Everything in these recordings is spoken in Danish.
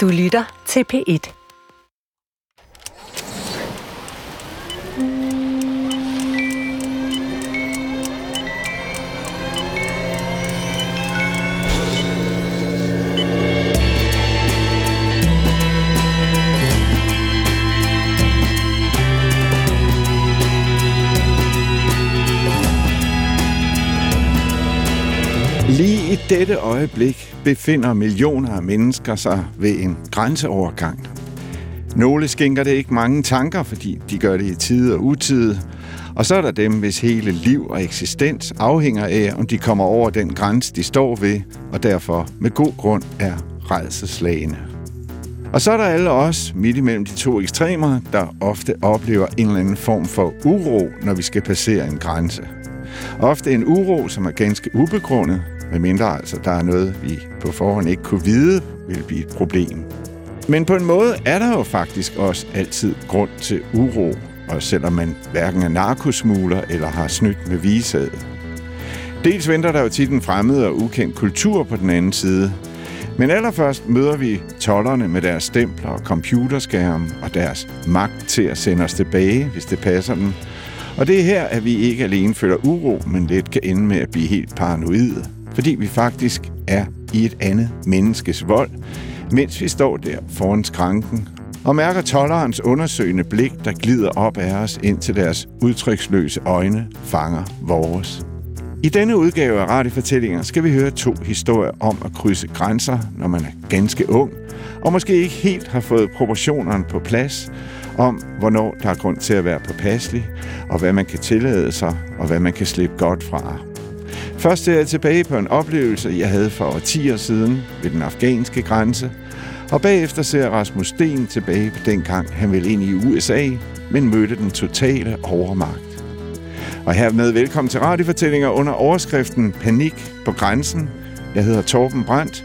Du lytter til P1. Dette øjeblik befinder millioner af mennesker sig ved en grænseovergang. Nogle skænker det ikke mange tanker, fordi de gør det i tide og utide. Og så er der dem, hvis hele liv og eksistens afhænger af, om de kommer over den grænse, de står ved, og derfor med god grund er redselslagende. Og så er der alle os midt imellem de to ekstremer, der ofte oplever en eller anden form for uro, når vi skal passere en grænse. Ofte en uro, som er ganske ubegrundet, medmindre altså der er noget, vi på forhånd ikke kunne vide, vil blive et problem. Men på en måde er der jo faktisk også altid grund til uro, og selvom man hverken er narkosmugler eller har snydt med visaget. Dels venter der jo tit en fremmed og ukendt kultur på den anden side, men allerførst møder vi tollerne med deres stempler og computerskærme og deres magt til at sende os tilbage, hvis det passer dem. Og det er her, at vi ikke alene føler uro, men let kan ende med at blive helt paranoide fordi vi faktisk er i et andet menneskes vold, mens vi står der foran skranken og mærker tollerens undersøgende blik, der glider op af os, indtil deres udtryksløse øjne fanger vores. I denne udgave af Radiofortællinger skal vi høre to historier om at krydse grænser, når man er ganske ung, og måske ikke helt har fået proportionerne på plads, om hvornår der er grund til at være påpasselig, og hvad man kan tillade sig, og hvad man kan slippe godt fra. Først er jeg tilbage på en oplevelse, jeg havde for årtier siden ved den afghanske grænse, og bagefter ser Rasmus Sten tilbage på dengang, han ville ind i USA, men mødte den totale overmagt. Og hermed velkommen til radiofortællinger under overskriften Panik på grænsen. Jeg hedder Torben Brandt,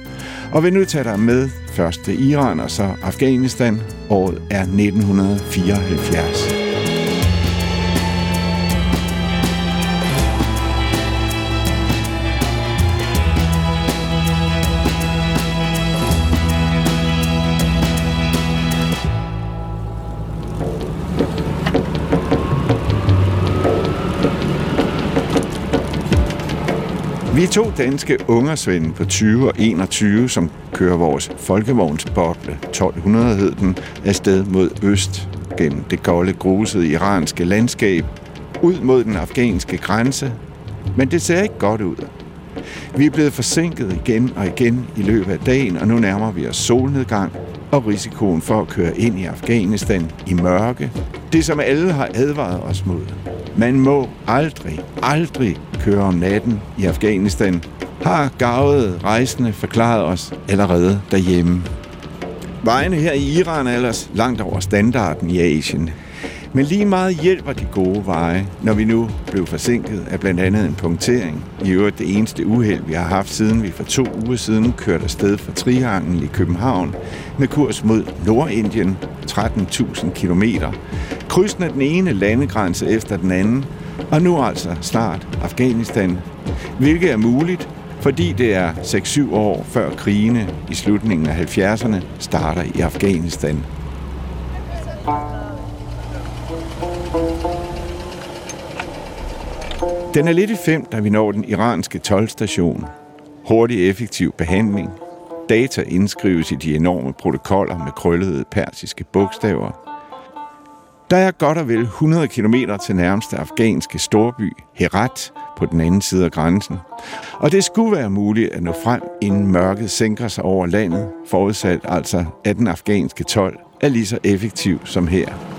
og vil nu tage dig med først til Iran og så Afghanistan. Året er 1974. Vi er to danske ungersvende på 20 og 21, som kører vores folkevognsboble, 1200 hed den, afsted mod øst gennem det golde, grusede iranske landskab, ud mod den afghanske grænse. Men det ser ikke godt ud. Vi er blevet forsinket igen og igen i løbet af dagen, og nu nærmer vi os solnedgang og risikoen for at køre ind i Afghanistan i mørke. Det, som alle har advaret os mod. Man må aldrig, aldrig køre om natten i Afghanistan, har gavede rejsende forklaret os allerede derhjemme. Vejene her i Iran er ellers langt over standarden i Asien. Men lige meget hjælper de gode veje, når vi nu blev forsinket af blandt andet en punktering. I øvrigt det eneste uheld, vi har haft siden vi for to uger siden kørte afsted fra Trihangen i København med kurs mod Nordindien, 13.000 km. Krydsende den ene landegrænse efter den anden, og nu altså snart Afghanistan, hvilket er muligt, fordi det er 6-7 år før krigene i slutningen af 70'erne starter i Afghanistan. Den er lidt i fem, da vi når den iranske tolvstation. Hurtig effektiv behandling. Data indskrives i de enorme protokoller med krøllede persiske bogstaver. Der er godt og vel 100 km til nærmeste afghanske storby, Herat, på den anden side af grænsen. Og det skulle være muligt at nå frem, inden mørket sænker sig over landet, forudsat altså, at den afghanske tolv er lige så effektiv som her.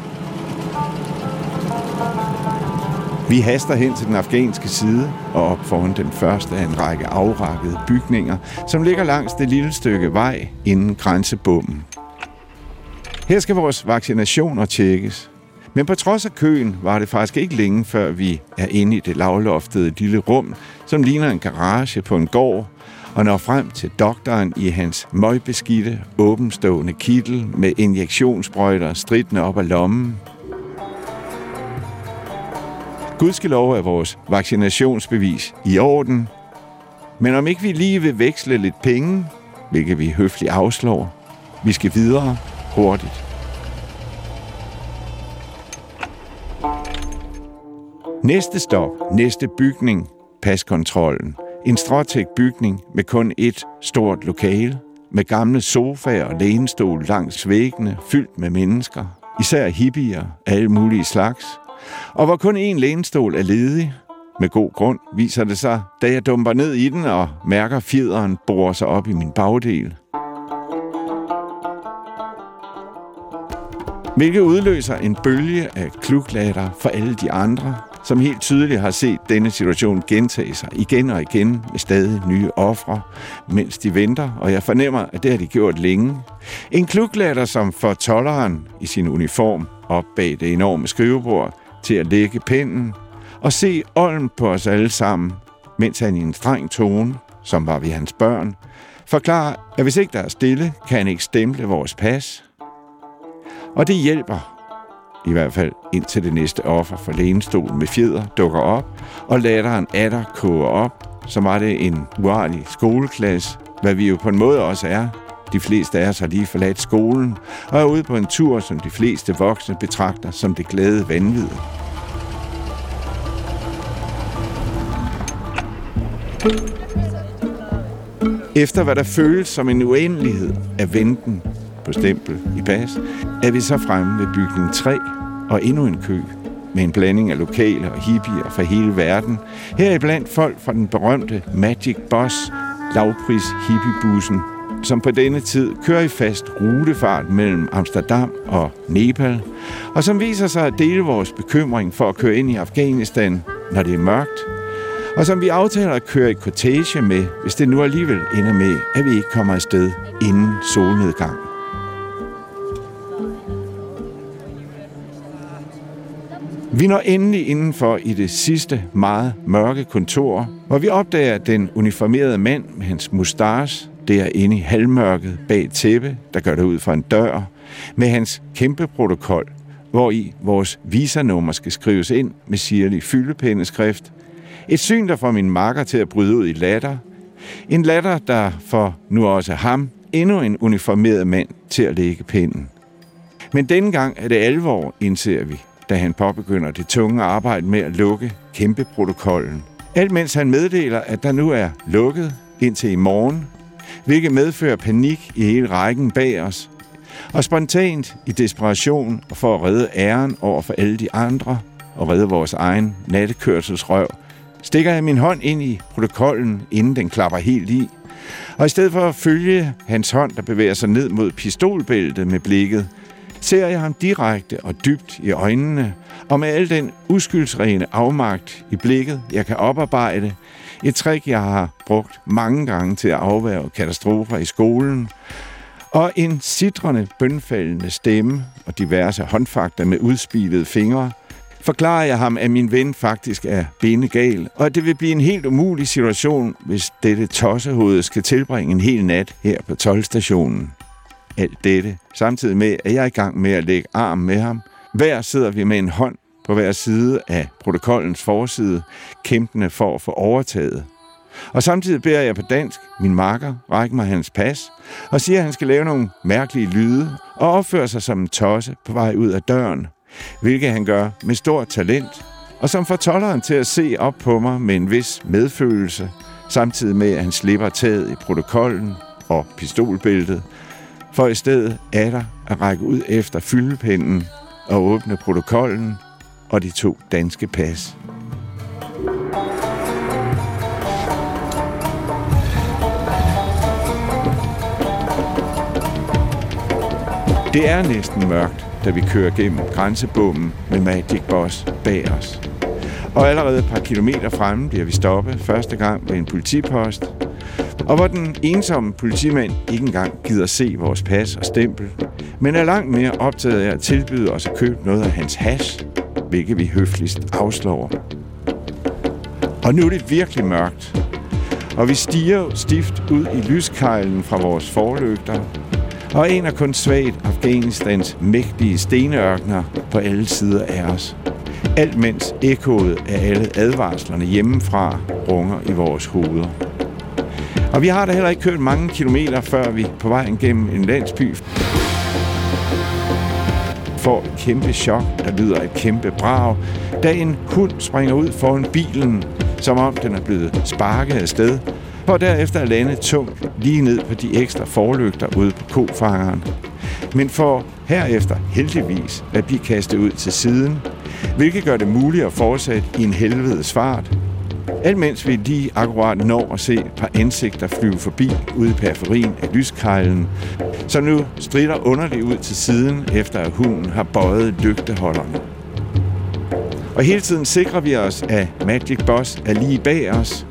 Vi haster hen til den afghanske side og op foran den første af en række afrakkede bygninger, som ligger langs det lille stykke vej inden grænsebommen. Her skal vores vaccinationer tjekkes, men på trods af køen var det faktisk ikke længe, før vi er inde i det lavloftede lille rum, som ligner en garage på en gård, og når frem til doktoren i hans møgbeskidte, åbenstående kittel med injektionssprøjter stridende op ad lommen. Gudskelov er vores vaccinationsbevis i orden, men om ikke vi lige vil veksle lidt penge, hvilket vi høfligt afslår, Vi skal videre hurtigt. Næste stop, næste bygning, paskontrollen. En stråtæk bygning med kun et stort lokale, med gamle sofaer og lænestol langs væggene, fyldt med mennesker. Især hippier af alle mulige slags. Og hvor kun én lænestol er ledig, med god grund, viser det sig, da jeg dumper ned i den og mærker fjederen borer sig op i min bagdel. Hvilket udløser en bølge af kluklatter for alle de andre, som helt tydeligt har set denne situation gentage sig igen og igen med stadig nye ofre, mens de venter, og jeg fornemmer, at det har de gjort længe. En kluklatter, som for tolleren i sin uniform op bag det enorme skrivebord til at lægge pinden og se olden på os alle sammen, mens han i en streng tone, som var vi hans børn, forklarer, at hvis ikke der er stille, kan han ikke stemple vores pas. Og det hjælper, i hvert fald indtil det næste offer for lænestolen med fjeder dukker op, og latteren atter koger op, så var det en uartig skoleklasse, hvad vi jo på en måde også er. De fleste af os har lige forladt skolen og er ude på en tur, som de fleste voksne betragter som det glade vanvid. Efter hvad der føles som en uendelighed af venten på stempel i pas, er vi så fremme ved bygning 3 og endnu en kø med en blanding af lokale og hippier fra hele verden. Heriblandt folk fra den berømte Magic Bus lavpris hippiebussen, som på denne tid kører i fast rutefart mellem Amsterdam og Nepal, og som viser sig at dele vores bekymring for at køre ind i Afghanistan, når det er mørkt, og som vi aftaler at køre i cortege med, hvis det nu alligevel ender med, at vi ikke kommer afsted inden solnedgang. Vi når endelig indenfor i det sidste meget mørke kontor, hvor vi opdager den uniformerede mand med hans mustache derinde i halvmørket bag tæppe, der gør det ud fra en dør, med hans kæmpe protokol, hvor i vores visernummer skal skrives ind med sirlig fyldepændeskrift. Et syn, der får min makker til at bryde ud i latter. En latter, der får nu også ham, endnu en uniformeret mand, til at lægge pinden. Men denne gang er det alvor, indser vi da han påbegynder det tunge arbejde med at lukke kæmpeprotokollen. Alt mens han meddeler, at der nu er lukket indtil i morgen, hvilket medfører panik i hele rækken bag os. Og spontant i desperation og for at redde æren over for alle de andre og redde vores egen nattekørselsrøv, stikker jeg min hånd ind i protokollen, inden den klapper helt i. Og i stedet for at følge hans hånd, der bevæger sig ned mod pistolbæltet med blikket, ser jeg ham direkte og dybt i øjnene, og med al den uskyldsrene afmagt i blikket, jeg kan oparbejde, et trick, jeg har brugt mange gange til at afværge katastrofer i skolen, og en sidrende, bønfaldende stemme og diverse håndfagter med udspilede fingre, forklarer jeg ham, at min ven faktisk er benegal, og at det vil blive en helt umulig situation, hvis dette tossehoved skal tilbringe en hel nat her på tolvstationen alt dette, samtidig med, at jeg er i gang med at lægge arm med ham. Hver sidder vi med en hånd på hver side af protokollens forside, kæmpende for at få overtaget. Og samtidig beder jeg på dansk min marker række mig hans pas, og siger, at han skal lave nogle mærkelige lyde og opføre sig som en tosse på vej ud af døren, hvilket han gør med stor talent, og som får tolleren til at se op på mig med en vis medfølelse, samtidig med, at han slipper taget i protokollen og pistolbæltet, for i stedet er der at række ud efter fyldepinden og åbne protokollen og de to danske pas. Det er næsten mørkt, da vi kører gennem grænsebommen med Magic Boss bag os. Og allerede et par kilometer fremme bliver vi stoppet første gang ved en politipost, og hvor den ensomme politimand ikke engang gider se vores pas og stempel, men er langt mere optaget af at tilbyde os at købe noget af hans hash, hvilket vi høfligst afslår. Og nu er det virkelig mørkt, og vi stiger stift ud i lyskejlen fra vores forlygter, og en af kun svagt Afghanistans mægtige stenørkner på alle sider af os. Alt mens ekkoet af alle advarslerne hjemmefra runger i vores hoveder. Og vi har da heller ikke kørt mange kilometer, før vi på vejen gennem en landsby får et kæmpe chok, der lyder et kæmpe brag, da en hund springer ud foran bilen, som om den er blevet sparket af sted, for derefter at lande tungt lige ned på de ekstra forlygter ude på kofangeren. Men for herefter heldigvis at blive kastet ud til siden, hvilket gør det muligt at fortsætte i en helvedes fart. Alt mens vi lige akkurat når at se et par ansigter flyve forbi ude i periferien af lyskejlen, som nu strider underligt ud til siden, efter at hunden har bøjet lygteholderne. Og hele tiden sikrer vi os, at Magic Boss er lige bag os,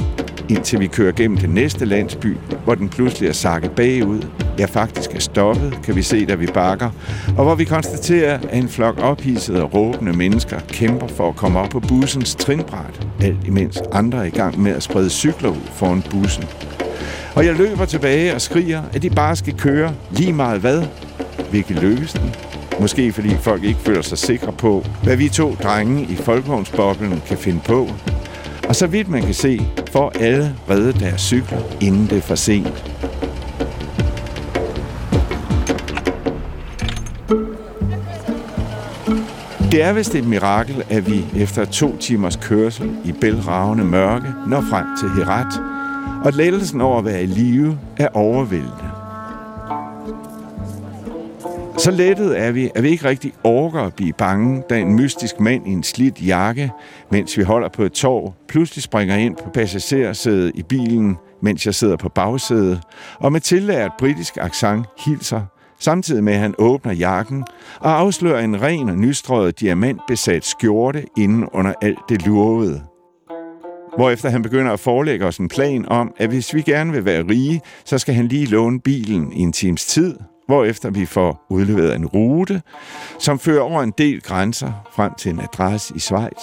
indtil vi kører gennem den næste landsby, hvor den pludselig er sakket bagud. Ja, faktisk er stoppet, kan vi se, da vi bakker. Og hvor vi konstaterer, at en flok ophidsede og råbende mennesker kæmper for at komme op på bussens trinbræt, alt imens andre er i gang med at sprede cykler ud foran bussen. Og jeg løber tilbage og skriger, at de bare skal køre lige meget hvad, hvilket lykkes den. Måske fordi folk ikke føler sig sikre på, hvad vi to drenge i folkevognsboblen kan finde på. Og så vidt man kan se, får alle reddet deres cykler, inden det er for sent. Det er vist et mirakel, at vi efter to timers kørsel i bælragende mørke når frem til Herat, og lettelsen over at være i live er overvældende. Så lettet er vi, at vi ikke rigtig orker at blive bange, da en mystisk mand i en slidt jakke, mens vi holder på et tog, pludselig springer ind på passagersædet i bilen, mens jeg sidder på bagsædet, og med tillært britisk accent hilser, samtidig med at han åbner jakken og afslører en ren og nystrøget diamantbesat skjorte inden under alt det lurvede. Hvorefter han begynder at forelægge os en plan om, at hvis vi gerne vil være rige, så skal han lige låne bilen i en times tid, hvorefter vi får udleveret en rute, som fører over en del grænser frem til en adresse i Schweiz,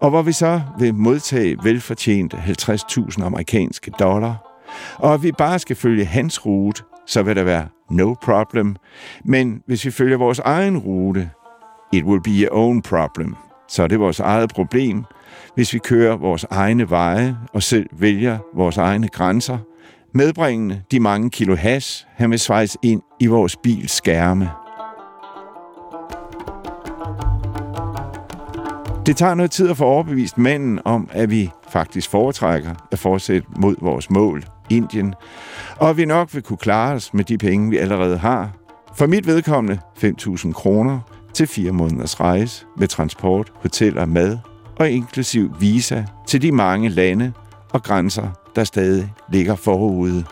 og hvor vi så vil modtage velfortjente 50.000 amerikanske dollar, og at vi bare skal følge hans rute, så vil der være no problem, men hvis vi følger vores egen rute, it will be your own problem, så er det vores eget problem, hvis vi kører vores egne veje og selv vælger vores egne grænser – medbringende de mange kilo has, han vil svejse ind i vores bils skærme. Det tager noget tid at få overbevist manden om, at vi faktisk foretrækker at fortsætte mod vores mål, Indien, og vi nok vil kunne klare os med de penge, vi allerede har. For mit vedkommende 5.000 kroner til fire måneders rejse med transport, hotel og mad, og inklusiv visa til de mange lande og grænser, der stadig ligger forude.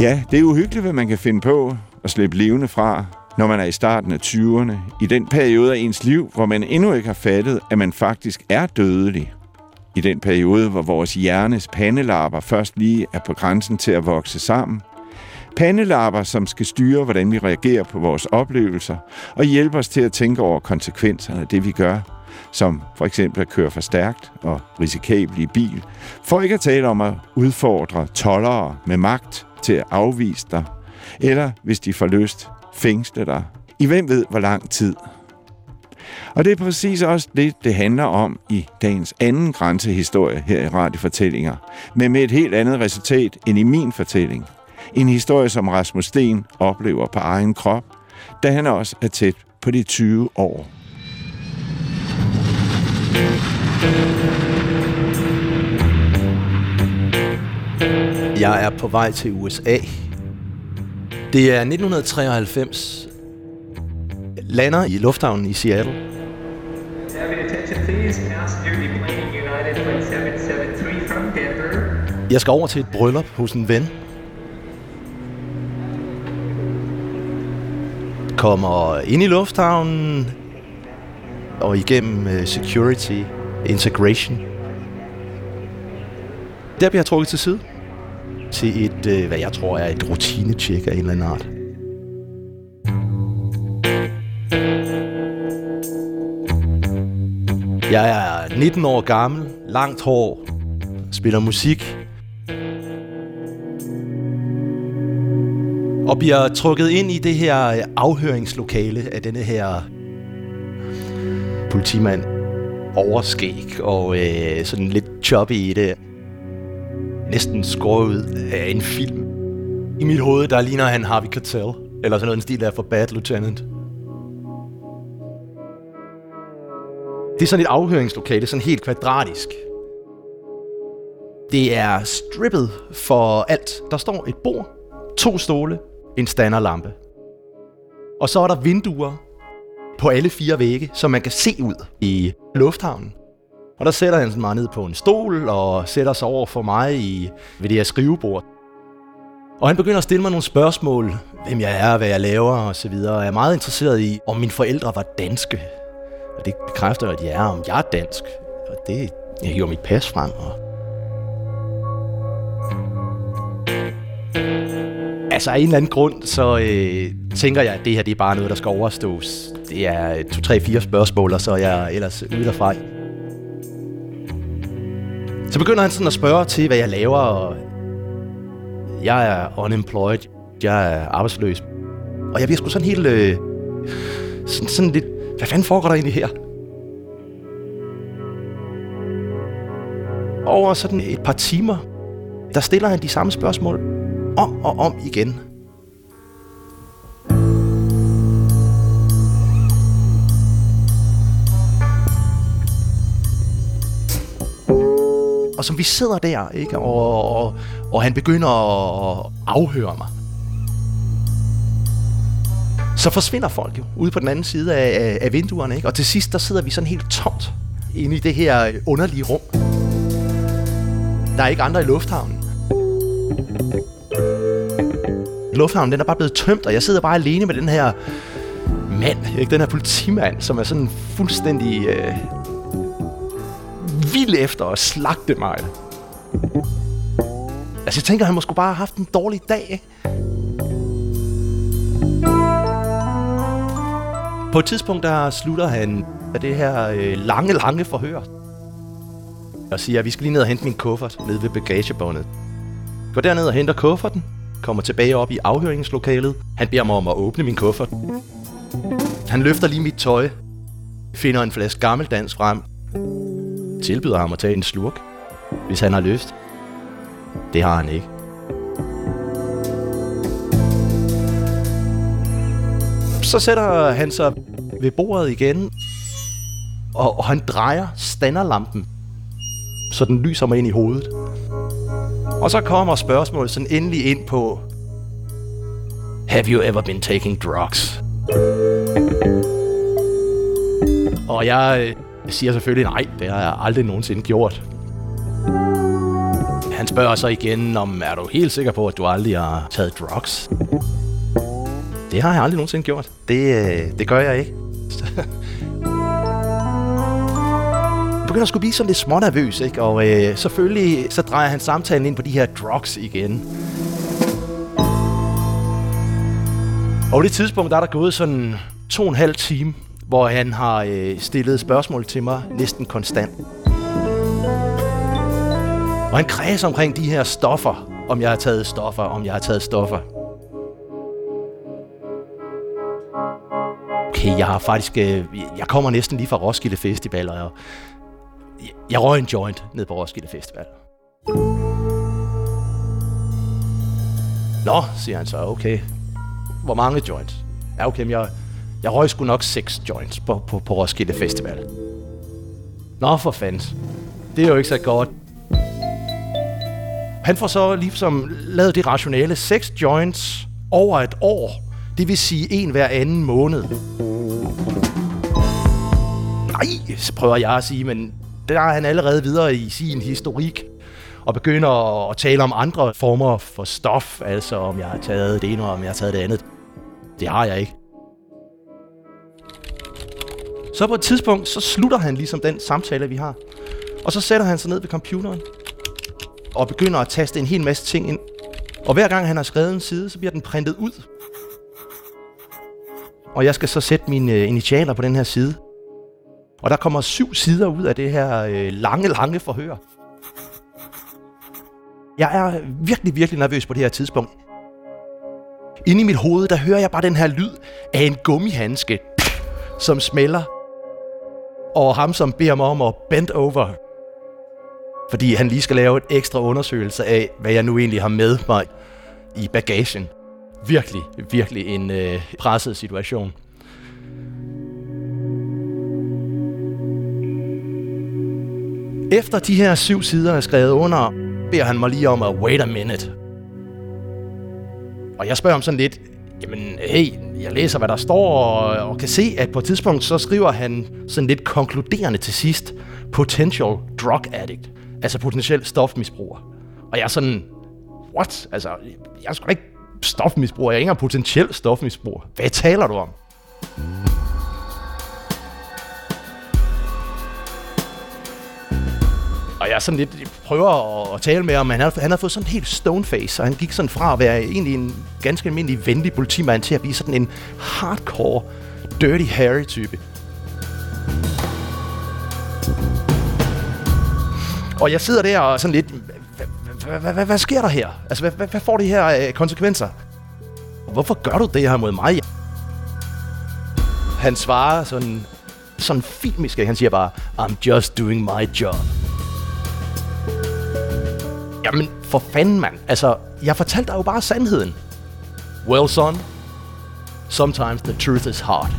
Ja, det er uhyggeligt, hvad man kan finde på at slippe levende fra, når man er i starten af 20'erne, i den periode af ens liv, hvor man endnu ikke har fattet, at man faktisk er dødelig. I den periode, hvor vores hjernes pandelapper først lige er på grænsen til at vokse sammen. Pandelapper, som skal styre, hvordan vi reagerer på vores oplevelser, og hjælpe os til at tænke over konsekvenserne af det, vi gør, som for eksempel at køre for stærkt og risikabel i bil, for ikke at tale om at udfordre tollere med magt til at afvise dig, eller hvis de får lyst, fængsle dig i hvem ved hvor lang tid. Og det er præcis også det, det handler om i dagens anden grænsehistorie her i Radiofortællinger, men med et helt andet resultat end i min fortælling. En historie, som Rasmus Sten oplever på egen krop, da han også er tæt på de 20 år. Jeg er på vej til USA. Det er 1993. Lander i lufthavnen i Seattle. Jeg skal over til et bryllup hos en ven. Kommer ind i lufthavnen og igennem øh, security integration. Der bliver jeg trukket til side til et, øh, hvad jeg tror er et rutinetjek af en eller anden art. Jeg er 19 år gammel, langt hår, spiller musik, og bliver trukket ind i det her afhøringslokale af denne her politimand. Overskæg og øh, sådan lidt choppy i det. Næsten skåret ud af en film. I mit hoved, der ligner han Harvey Keitel. Eller sådan noget en stil der for Bad Lieutenant. Det er sådan et afhøringslokale, sådan helt kvadratisk. Det er strippet for alt. Der står et bord, to stole, en standerlampe. Og så er der vinduer på alle fire vægge, så man kan se ud i lufthavnen. Og der sætter han mig ned på en stol og sætter sig over for mig i, ved det her skrivebord. Og han begynder at stille mig nogle spørgsmål, hvem jeg er, hvad jeg laver og så videre. Jeg er meget interesseret i, om mine forældre var danske. Og det bekræfter, at jeg er, om jeg er dansk. Og det, jeg hiver mit pas frem. Og altså af en eller anden grund, så øh, tænker jeg, at det her det er bare noget, der skal overstås. Det er to, tre, fire spørgsmål, og så er jeg ellers ude derfra. Så begynder han sådan at spørge til, hvad jeg laver, og jeg er unemployed, jeg er arbejdsløs. Og jeg bliver sgu sådan helt, øh, sådan, sådan lidt, hvad fanden foregår der egentlig her? Over sådan et par timer, der stiller han de samme spørgsmål om og om igen. Og som vi sidder der, ikke, og, og, og han begynder at afhøre mig, så forsvinder folk jo ude på den anden side af, af, af vinduerne. Ikke? Og til sidst, der sidder vi sådan helt tomt inde i det her underlige rum. Der er ikke andre i lufthavnen. Lufthavnen den er bare blevet tømt, og jeg sidder bare alene med den her mand, ikke? den her politimand, som er sådan fuldstændig øh, vild efter at slagte mig. Altså jeg tænker, han måske bare have haft en dårlig dag. Ikke? På et tidspunkt, der slutter han af det her øh, lange, lange forhør. Og siger, at vi skal lige ned og hente min kuffert nede ved bagagebåndet. Går derned og henter kufferten, kommer tilbage op i afhøringslokalet. Han beder mig om at åbne min kuffert. Han løfter lige mit tøj, finder en flaske gammeldans frem, tilbyder ham at tage en slurk, hvis han har lyst. Det har han ikke. Så sætter han sig ved bordet igen, og, og han drejer standerlampen, så den lyser mig ind i hovedet. Og så kommer spørgsmålet sådan endelig ind på, Have you ever been taking drugs? Og jeg øh, øh, siger selvfølgelig nej, det har jeg aldrig nogensinde gjort. Han spørger så igen om, er du helt sikker på, at du aldrig har taget drugs? Det har jeg aldrig nogensinde gjort. Det, øh, det gør jeg ikke. Jeg begynder at skulle blive sådan lidt smånervøs, ikke? Og øh, selvfølgelig så drejer han samtalen ind på de her drugs igen. Og på det tidspunkt, der er der gået sådan to og en halv time, hvor han har øh, stillet spørgsmål til mig næsten konstant. Og han kredser omkring de her stoffer, om jeg har taget stoffer, om jeg har taget stoffer. Okay, jeg har faktisk... Øh, jeg kommer næsten lige fra Roskilde Festival, og jeg, jeg røg en joint ned på Roskilde Festival. Nå, siger han så, okay. Hvor mange joints? Ja, okay, men jeg, jeg røg sgu nok seks joints på, på, på Roskilde Festival. Nå, for fanden. Det er jo ikke så godt. Han får så ligesom lavet det rationale. Seks joints over et år. Det vil sige en hver anden måned. Nej, prøver jeg at sige, men der er han allerede videre i sin historik og begynder at tale om andre former for stof, altså om jeg har taget det ene, og om jeg har taget det andet. Det har jeg ikke. Så på et tidspunkt, så slutter han ligesom den samtale, vi har. Og så sætter han sig ned ved computeren og begynder at taste en hel masse ting ind. Og hver gang han har skrevet en side, så bliver den printet ud. Og jeg skal så sætte mine øh, initialer på den her side. Og der kommer syv sider ud af det her øh, lange, lange forhør. Jeg er virkelig, virkelig nervøs på det her tidspunkt. Inde i mit hoved, der hører jeg bare den her lyd af en gummihandske, som smelter. Og ham, som beder mig om at bend over. Fordi han lige skal lave et ekstra undersøgelse af, hvad jeg nu egentlig har med mig i bagagen. Virkelig, virkelig en øh, presset situation. Efter de her syv sider er skrevet under, beder han mig lige om at wait a minute. Og jeg spørger ham sådan lidt, jamen hey, jeg læser hvad der står, og, og kan se, at på et tidspunkt så skriver han sådan lidt konkluderende til sidst, potential drug addict, altså potentiel stofmisbruger. Og jeg er sådan, what? Altså, jeg er sgu ikke stofmisbruger, jeg er ikke engang potentiel stofmisbruger. Hvad taler du om? Og jeg sådan lidt prøver at, tale med ham, men han, han har fået sådan en helt stone face, og han gik sådan fra at være egentlig en ganske almindelig venlig politimand til at blive sådan en hardcore, dirty Harry-type. Og jeg sidder der og sådan lidt, hvad sker der her? Altså, hvad, hvad får det her øh, konsekvenser? Hvorfor gør du det her mod mig? Han svarer sådan, sådan filmisk, han siger bare, I'm just doing my job. Jamen, for fanden, mand. Altså, jeg fortalte dig jo bare sandheden. Well, son, sometimes the truth is hard.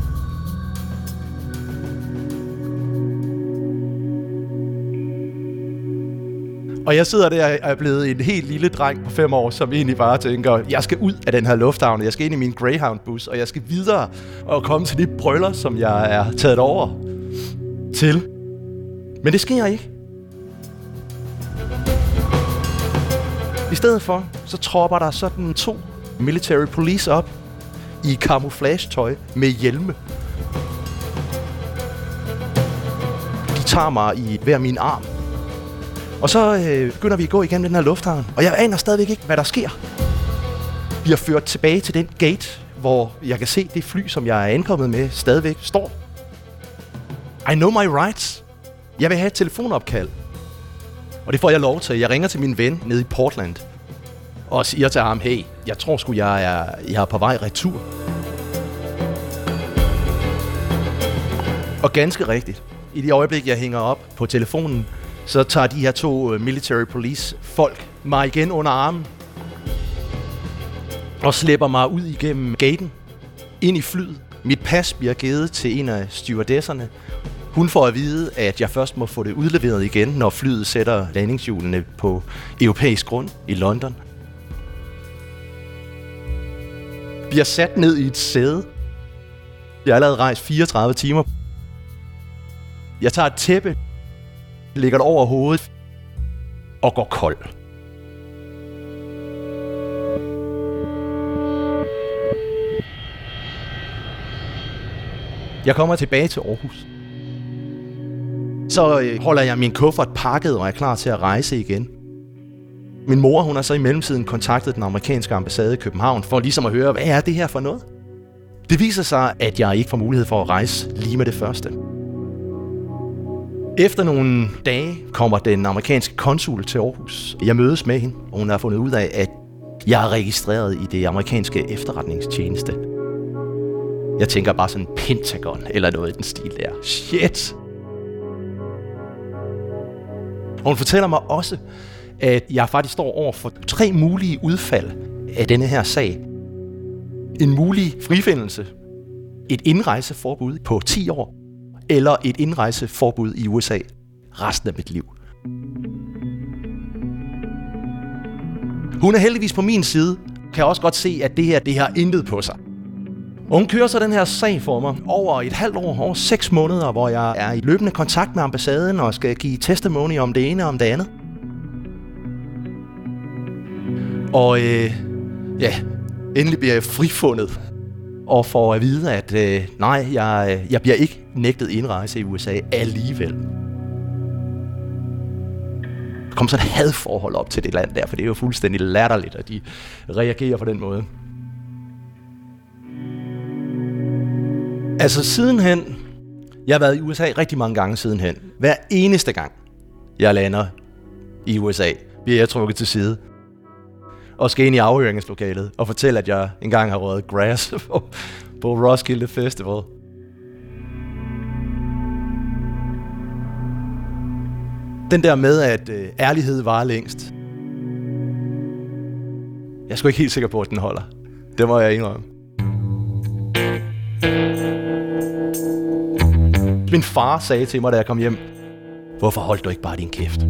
Og jeg sidder der og er blevet en helt lille dreng på fem år, som egentlig bare tænker, jeg skal ud af den her lufthavn, jeg skal ind i min Greyhound-bus, og jeg skal videre og komme til de brøller, som jeg er taget over til. Men det sker ikke. I stedet for, så tropper der sådan to military police op i camouflage-tøj med hjelme. De tager mig i hver min arm. Og så øh, begynder vi at gå igennem den her lufthavn, og jeg aner stadigvæk ikke, hvad der sker. Vi har ført tilbage til den gate, hvor jeg kan se det fly, som jeg er ankommet med, stadigvæk står. I know my rights. Jeg vil have et telefonopkald. Og det får jeg lov til. Jeg ringer til min ven nede i Portland og siger til ham, hey, jeg tror sgu, jeg er, jeg er på vej retur. Og ganske rigtigt. I det øjeblik, jeg hænger op på telefonen, så tager de her to øh, military police folk mig igen under armen og slæber mig ud igennem gaten ind i flyet. Mit pas bliver givet til en af stewardesserne, hun får at vide, at jeg først må få det udleveret igen, når flyet sætter landingshjulene på europæisk grund i London. Vi er sat ned i et sæde. Jeg har allerede rejst 34 timer. Jeg tager et tæppe, lægger det over hovedet og går kold. Jeg kommer tilbage til Aarhus. Så øh, holder jeg min kuffert pakket og er klar til at rejse igen. Min mor, hun har så i mellemtiden kontaktet den amerikanske ambassade i København for ligesom at høre, hvad er det her for noget? Det viser sig, at jeg ikke får mulighed for at rejse lige med det første. Efter nogle dage kommer den amerikanske konsul til Aarhus. Jeg mødes med hende, og hun har fundet ud af, at jeg er registreret i det amerikanske efterretningstjeneste. Jeg tænker bare sådan Pentagon eller noget i den stil der. Shit! Og hun fortæller mig også, at jeg faktisk står over for tre mulige udfald af denne her sag. En mulig frifindelse, et indrejseforbud på 10 år, eller et indrejseforbud i USA resten af mit liv. Hun er heldigvis på min side, kan også godt se, at det her det har intet på sig. Hun kører så den her sag for mig over et halvt år, over seks måneder, hvor jeg er i løbende kontakt med ambassaden og skal give testimony om det ene og om det andet. Og øh, ja, endelig bliver jeg frifundet og får at vide, at øh, nej, jeg, øh, jeg bliver ikke nægtet indrejse i USA alligevel. Der kommer sådan et hadforhold op til det land der, for det er jo fuldstændig latterligt, at de reagerer på den måde. Altså sidenhen, jeg har været i USA rigtig mange gange sidenhen. Hver eneste gang, jeg lander i USA, bliver jeg trukket til side. Og skal ind i afhøringslokalet og fortælle, at jeg engang har røget grass på, på Roskilde Festival. Den der med, at øh, ærlighed var længst. Jeg er sgu ikke helt sikker på, at den holder. Det må jeg indrømme. Mm. Min far sagde til mig, da jeg kom hjem, hvorfor holdt du ikke bare din kæft?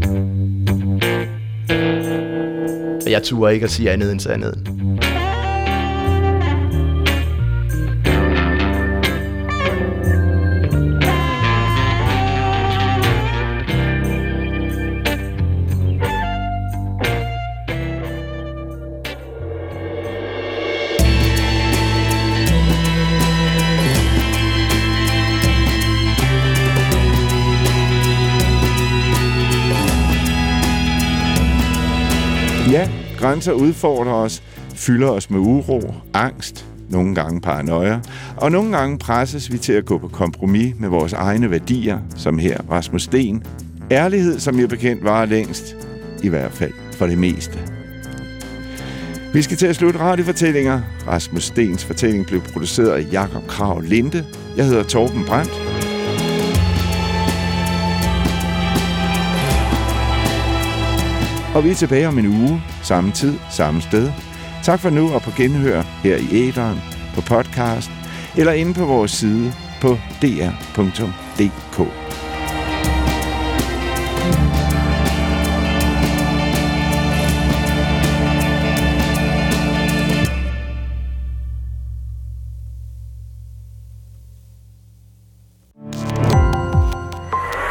Jeg turde ikke at sige andet end sandheden. Ja, grænser udfordrer os, fylder os med uro, angst, nogle gange paranoia, og nogle gange presses vi til at gå på kompromis med vores egne værdier, som her Rasmus Sten. Ærlighed, som jeg bekendt, var længst, i hvert fald for det meste. Vi skal til at slutte radiofortællinger. Rasmus Stens fortælling blev produceret af Jakob Krav Linde. Jeg hedder Torben Brandt. Og vi er tilbage om en uge, samme tid, samme sted. Tak for nu og på genhør her i æderen, på podcast eller inde på vores side på dr.dk.